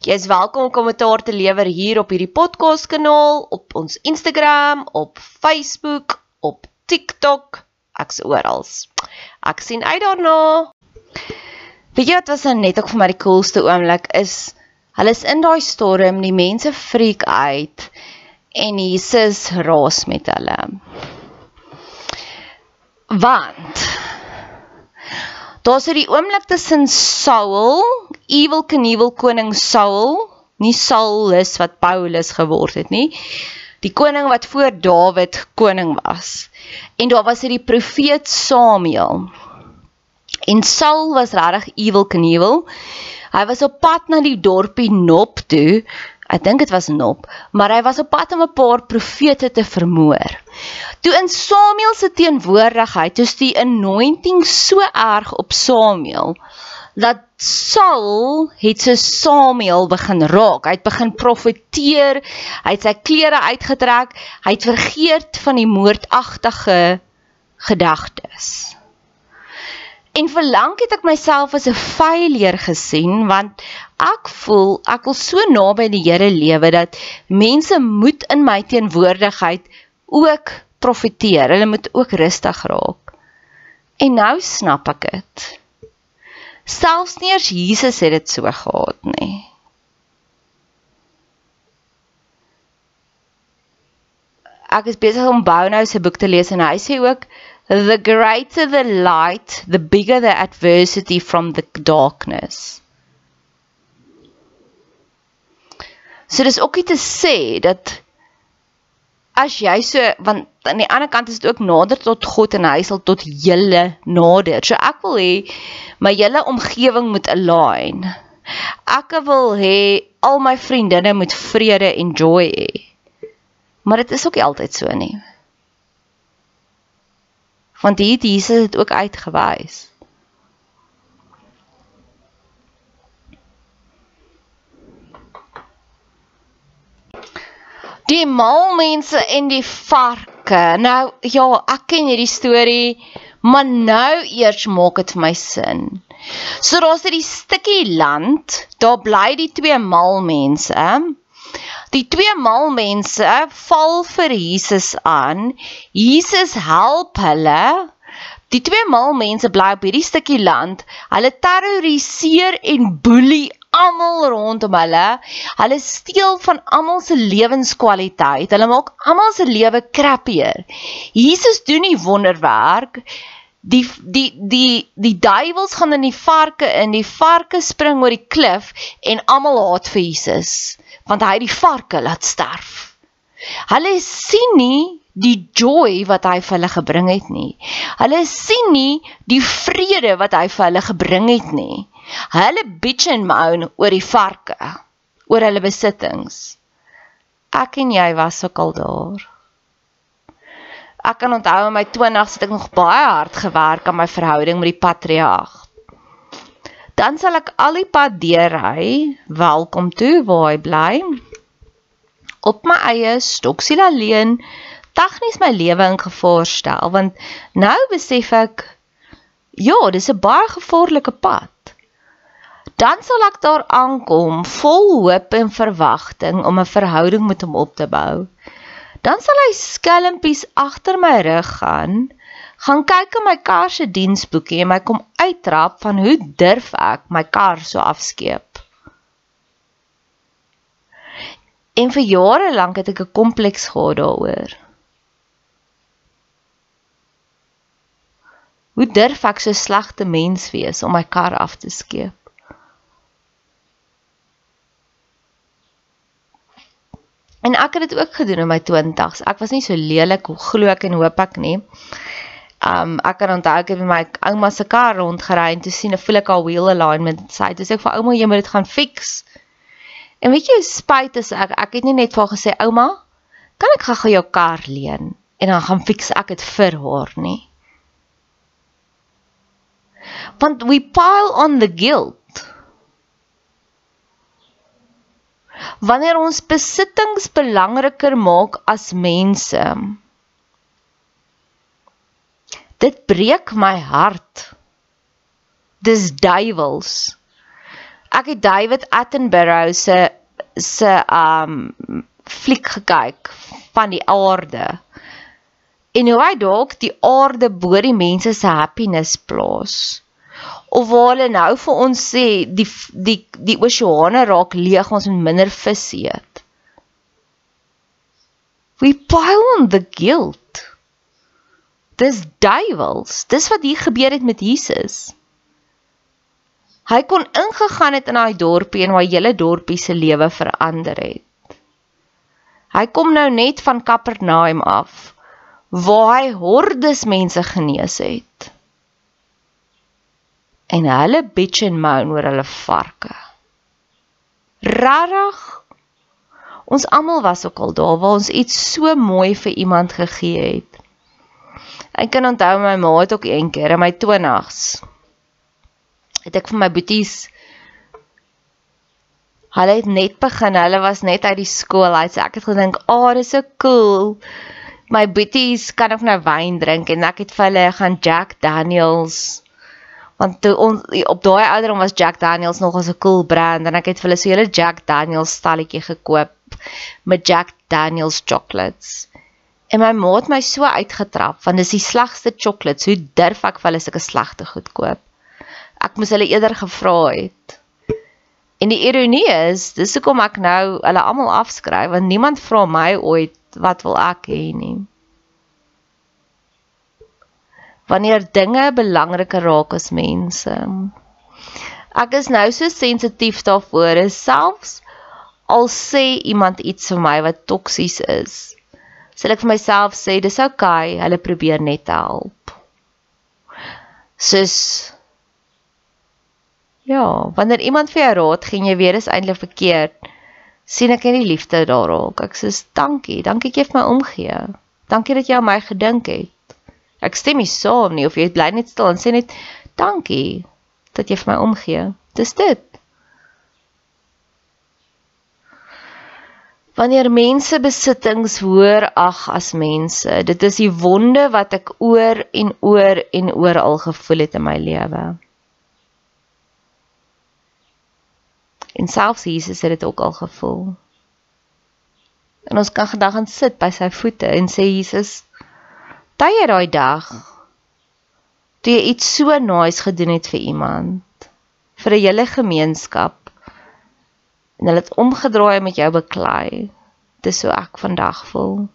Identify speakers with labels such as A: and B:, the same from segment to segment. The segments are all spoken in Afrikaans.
A: Jy is welkom om kommentaar te lewer hier op hierdie podcast kanaal, op ons Instagram, op Facebook, op TikTok, ek's oral. Ek sien uit daarna. Weet jy wat was nou net ook vir my die coolste oomblik is? Hulle is in daai storm, die mense freak uit en Jesus raas met hulle. Want Daar's hierdie oomblik tussen Saul, Evil Knievel koning Saul, nie Saulus wat Paulus geword het nie. Die koning wat voor Dawid koning was. En daar was hierdie profeet Samuel. En Saul was regtig Evil Knievel. Hy was op pad na die dorpie Nop toe. Ek dink dit was Nop, maar hy was op pad om 'n paar profete te vermoor. Toe in Samuel se teenwoordigheid, toe die anointing so erg op Samuel dat Saul het so Samuel begin raak. Hy het begin profeteer, hy het sy klere uitgetrek, hy het vergeet van die moordagtige gedagtes. En vir lank het ek myself as 'n failure gesien want ek voel ek wil so naby die Here lewe dat mense moet in my teenwoordigheid ook profeteer. Hulle moet ook rustig raak. En nou snap ek dit. Selfs nie eens Jesus het dit so gehad nie. Ek is besig om Bounhou se boek te lees en hy sê ook the greater the light, the bigger the adversity from the darkness. So dis ook nie te sê dat as jy so want aan die ander kant is dit ook nader tot God en hy sal tot julle nader. So ek wil hê my hele omgewing moet align. Ek wil hê al my vriendinne moet vrede en joy hê. Maar dit is ook nie altyd so nie. Want hier het Jesus dit ook uitgewys. die mal mense en die varke. Nou ja, ek ken hierdie storie, maar nou eers maak dit vir my sin. So daar's hierdie stukkie land, daar bly die twee mal mense. Die twee mal mense val vir Jesus aan. Jesus help hulle Die twee mal mense bly op hierdie stukkie land. Hulle terroriseer en boelie almal rondom hulle. Hulle steel van almal se lewenskwaliteit. Hulle maak almal se lewe crappier. Jesus doen die wonderwerk. Die die die die duiwels gaan in die varke in. Die varke spring oor die klif en almal haat vir Jesus want hy het die varke laat sterf. Hulle sien nie die joy wat hy vir hulle gebring het nie. Hulle sien nie die vrede wat hy vir hulle gebring het nie. Hulle bitch en moan oor die varke, oor hulle besittings. Ek en jy was ook al daar. Ek kan onthou in my 20's het ek nog baie hard gewerk aan my verhouding met die patriarg. Dan sal ek al die pad deurry, welkom toe waar hy bly. Op my eie stoksiel alleen, tegnies my lewe in gevaar stel want nou besef ek ja, dis 'n baie gevaarlike pad dan sal ek daar aankom vol hoop en verwagting om 'n verhouding met hom op te bou. Dan sal hy skelmpies agter my rug gaan, gaan kyk in my kar se diensboekie en my kom uittrap van hoe durf ek my kar so afskeep. En vir jare lank het ek 'n kompleks gehad daaroor. Hoe durf ek so slegte mens wees om my kar af te skeep? En ek het dit ook gedoen in my 20's. Ek was nie so lelik hoe glo ek en hoop ek nie. Um ek kan onthou ek het met my ouma se kar rondgery en toe sien ek voel ek al wheel alignment sê toe sê ek vir ouma jy moet dit gaan fix. En weet jy spyt is ek ek het nie net vir gesê ouma kan ek gou jou kar leen en dan gaan fix ek dit vir haar nie. Want we pile on the guilt wanneer ons besittings belangriker maak as mense. Dit breek my hart. Dis duiwels. Ek het David Attenborough se se um fliek gekyk van die aarde. En hoe hy dalk die aarde bo die mense se happiness plaas of waar hulle nou vir ons sê die die die oseane raak leeg ons moet minder vis eet. We pile on the guilt. Dis duiwels. Dis wat hier gebeur het met Jesus. Hy kon ingegaan het in daai dorpie en waar hele dorpie se lewe verander het. Hy kom nou net van Kapernaum af waar hy hordes mense genees het en hulle bitch en moan oor hulle varke. Rarig. Ons almal was ook al daar waar ons iets so mooi vir iemand gegee het. Ek kan onthou my ma het ook een keer in my 20's het ek vir my boeties Hulle het net begin, hulle was net uit die skool uit. So ek het gedink, "Ag, oh, dis so cool. My boeties kan ook nou wyn drink en ek het vir hulle gaan Jack Daniels want toe ons op daai ouderdom was Jack Daniels nog as 'n cool brand en ek het vir hulle so 'n hele Jack Daniels stalletjie gekoop met Jack Daniels chocolates. En my ma het my so uitgetrap want dis die slegste chocolates. Hoe durf ek vir hulle sulke slegte goed koop? Ek moes hulle eerder gevra het. En die ironie is, dis hoekom ek nou hulle almal afskryf want niemand vra my ooit wat wil ek hê nie wanneer dinge belangriker raak as mense. Ek is nou so sensitief daarvoor, selfs al sê iemand iets vir my wat toksies is. Sal ek vir myself sê dis oukei, okay, hulle probeer net help. Sis Ja, wanneer iemand vir jou raad gee en jy weet dit is eintlik verkeerd, sien ek nie liefde daar raak. Ek sê dankie, dankie dat jy vir my omgee. Dankie dat jy aan my gedink het. Ek stem nie saam nie of jy bly net stil en sê net dankie dat jy vir my omgee. Dis dit. Wanneer mense besittings hoor ag as mense, dit is die wonde wat ek oor en oor en oor al gevoel het in my lewe. En selfs Jesus het dit ook al gevoel. En ons kan vandag gaan sit by sy voete en sê Jesus, tye daai dag toe jy iets so nice gedoen het vir iemand, vir 'n hele gemeenskap en hulle het omgedraai met jou beklei. Dis so ek vandag voel.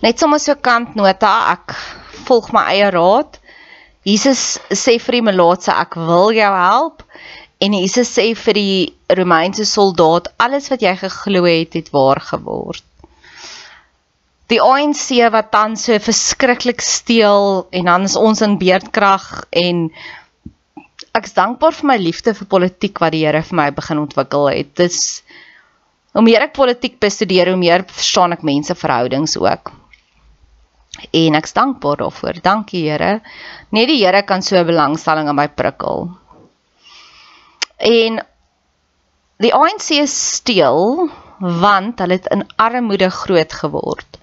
A: Net sommer so kantnota, ek volg my eie raad. Jesus sê vir die melaatse ek wil jou help en Jesus sê vir die Romeinse soldaat alles wat jy geglo het het waar geword die ANC wat dan so verskriklik steel en dan is ons in beerdkrag en ek is dankbaar vir my liefde vir politiek wat die Here vir my begin ontwikkel het. Dis hoe meer ek politiek bestudeer, hoe meer verstaan ek menseverhoudings ook. En ek is dankbaar daarvoor. Dankie Here. Net die Here kan so belangstelling in my prikkel. En die ANC steel want hulle het in armoede groot geword.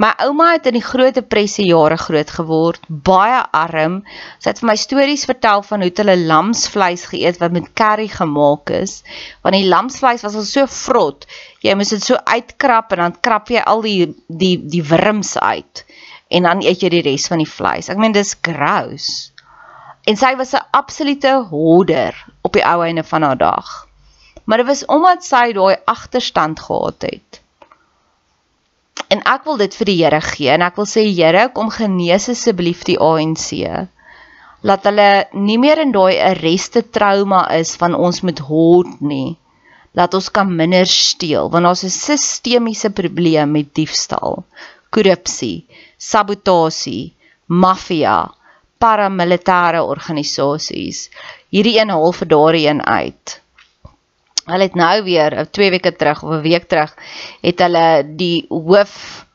A: My ouma het in die groot depressie jare groot geword, baie arm. Sy het vir my stories vertel van hoe hulle lamsvleis geëet wat met curry gemaak is. Want die lamsvleis was al so vrot. Jy moes dit so uitkrap en dan krap jy al die die die wurms uit en dan eet jy die res van die vleis. Ek meen dis gross. En sy was 'n absolute hoarder op die ou einde van haar dag. Maar dit was omdat sy daai agterstand gehad het. En ek wil dit vir die Here gee en ek wil sê Here, kom genees asseblief die ANC. Laat hulle nie meer in daai arreste trauma is van ons met hoort nie. Laat ons kan minder steel want daar's 'n sistemiese probleem met diefstal, korrupsie, sabotasie, maffia, paramilitêre organisasies. Hierdie een haal vir daardie een uit. Hulle het nou weer 2 eh, weke terug of 'n week terug het hulle die hoof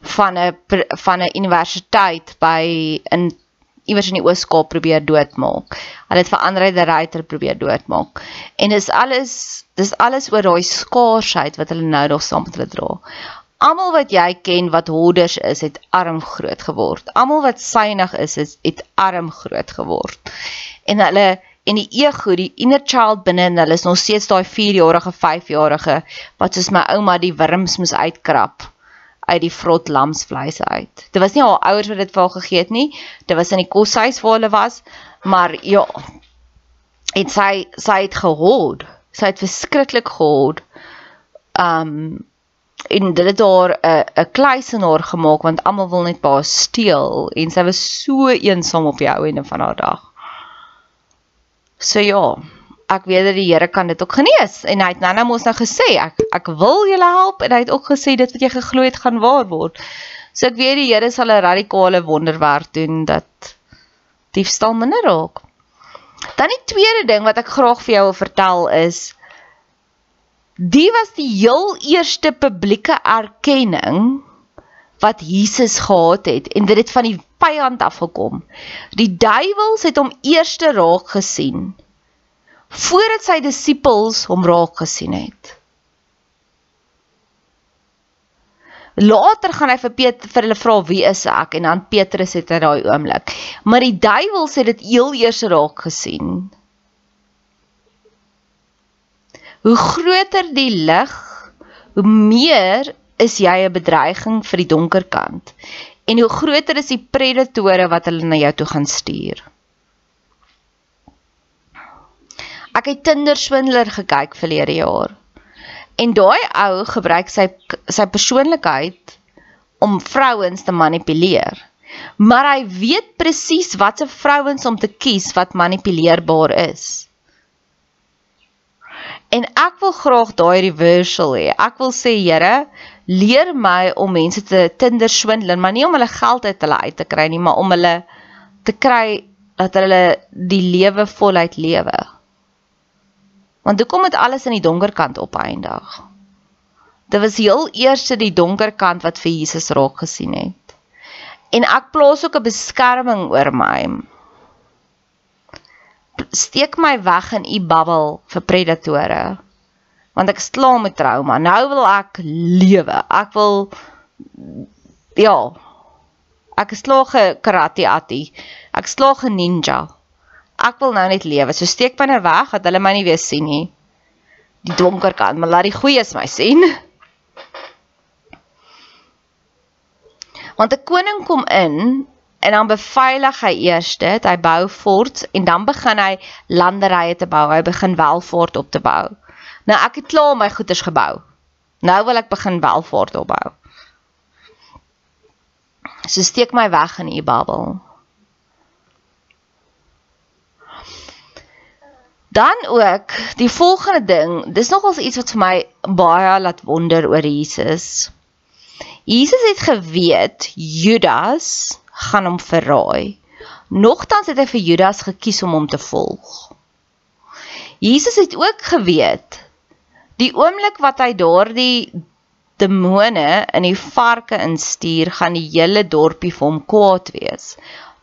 A: van 'n van 'n universiteit by in iewers in die Oos-Kaap probeer doodmaak. Hulle het vir Andre de Ruyter probeer doodmaak. En dis alles dis alles oor daai skaarsheid wat hulle nou nog saam met hulle dra. Almal wat jy ken wat hoorders is, het arm groot geword. Almal wat synig is, is het arm groot geword. En hulle en die ego, die inner child binne in hulle is nog steeds daai 4-jarige, 5-jarige wat soos my ouma die wurms moes uitkrap uit die vrot lamsvleis uit. Dit was nie haar ouers wat dit vir haar gegee het nie. Dit was in die koshuis waar hulle was, maar ja. En sy sy het gehoord. Sy het verskriklik gehoord. Um en dit het haar 'n 'n kluisenaar gemaak want almal wil net pa steel en sy was so eensaam op die ou ende van haar dag. So ja, ek weet dat die Here kan dit ook genees en hy het nou nou mos nou gesê ek ek wil julle help en hy het ook gesê dit wat jy geglo het gaan waar word. So ek weet die Here sal 'n radikale wonderwerk doen dat diefstal minder raak. Dan die tweede ding wat ek graag vir jou wil vertel is die was die heel eerste publieke erkenning wat Jesus gehad het en dit het van die vyand af gekom. Die duiwels het hom eerste raak gesien voordat sy disippels hom raak gesien het. Later gaan hy vir Petrus vir hulle vra wie is ek en dan Petrus het in daai oomblik. Maar die duiwels het dit heel eers raak gesien. Hoe groter die lig, hoe meer is jy 'n bedreiging vir die donker kant. En hoe groter is die predatore wat hulle na jou toe gaan stuur. Ek het Tinder swindler gekyk verlede jaar. En daai ou gebruik sy sy persoonlikheid om vrouens te manipuleer. Maar hy weet presies watse vrouens om te kies wat manipuleerbaar is. En ek wil graag daai reversal hê. Ek wil sê, Here, leer my om mense te Tinder swindel, maar nie om hulle geld uit hulle uit te kry nie, maar om hulle te kry dat hulle die lewe voluit lewe. Want hoekom het alles in die donker kant opeindig? Dit was heel eers die donker kant wat vir Jesus raak gesien het. En ek plaas ook 'n beskerming oor my. Steek my weg in u bubbel vir predatore want ek is klaar met trauma. Nou wil ek lewe. Ek wil ja. Ek is klaar ge karate atti. Ek is klaar ge ninja. Ek wil nou net lewe. So steek my nou weg dat hulle my nie weer sien nie. Die donker kant, maar laat die goeies my sien. Want 'n koning kom in en dan beveilig hy eers dit, hy bou forts en dan begin hy landerye te bou. Hy begin welvaart op te bou. Nou ek het klaar my goederes gebou. Nou wil ek begin welvaart opbou. So steek my weg in u babbel. Dan ook die volgende ding, dis nogals iets wat vir my baie laat wonder oor Jesus. Jesus het geweet Judas gaan hom verraai. Nogtans het hy vir Judas gekies om hom te volg. Jesus het ook geweet die oomblik wat hy daardie demone in die varke instuur, gaan die hele dorpie vir hom kwaad wees.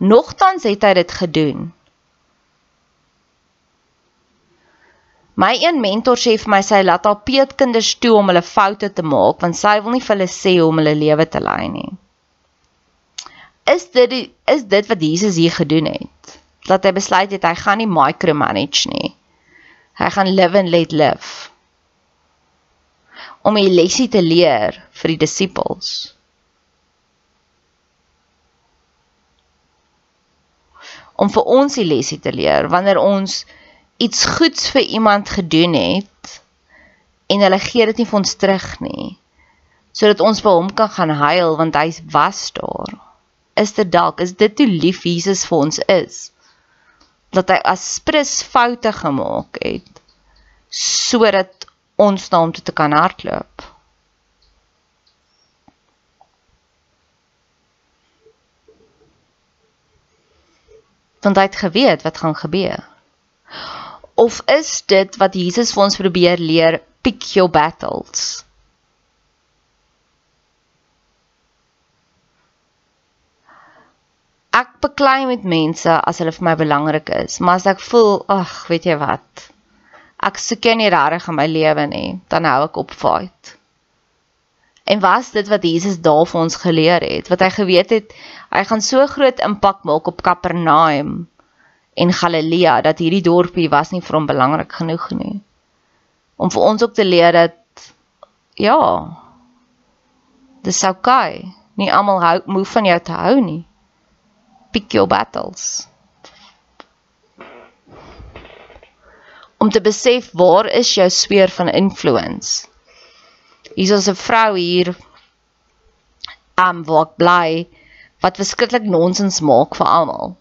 A: Nogtans het hy dit gedoen. My een mentor sê vir my sy laat haar peetkinders toe om hulle foute te maak want sy wil nie vir hulle sê hoe om hulle lewe te lei nie. Is dit die, is dit wat Jesus hier gedoen het? Dat hy besluit het hy gaan nie micromanage nie. Hy gaan live and let live om 'n lesie te leer vir die disippels. Om vir ons die lesie te leer wanneer ons iets goeds vir iemand gedoen het en hulle gee dit nie vir ons terug nie sodat ons by hom kan gaan huil want hy was daar. Is dit dalk is dit hoe lief Jesus vir ons is dat hy as prins foute gemaak het sodat ons na hom toe te kan hardloop. Want hy het geweet wat gaan gebeur. Of is dit wat Jesus vir ons probeer leer, pick your battles? Ek beklei met mense as hulle vir my belangrik is, maar as ek voel, ag, weet jy wat? Ek soek nie regtig in my lewe nie, dan hou ek op fight. En was dit wat Jesus daar vir ons geleer het, wat hy geweet het, hy gaan so groot impak maak op Kapernaum en Galilea dat hierdie dorpie was nie vir hom belangrik genoeg nie. Om vir ons ook te leer dat ja, dis okay. Nie almal hou moe van jou te hou nie. Pick your battles. Om te besef waar is jou sfeer van influence. Hier is 'n vrou hier um, waar ek bly wat verskriklik nonsens maak vir almal.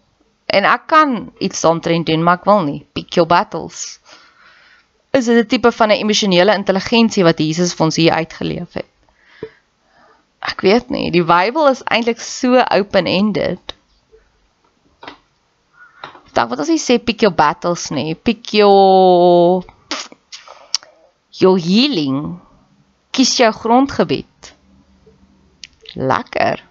A: En ek kan iets omtrent doen, maar ek wil nie. Pick your battles. Is dit 'n tipe van 'n emosionele intelligensie wat Jesus vir ons hier uitgeleef het? Ek weet nie, die Bybel is eintlik so open-ended dalk wat ons sê pick your battles nê, pick your your healing. Kies jou grondgebied. Lekker.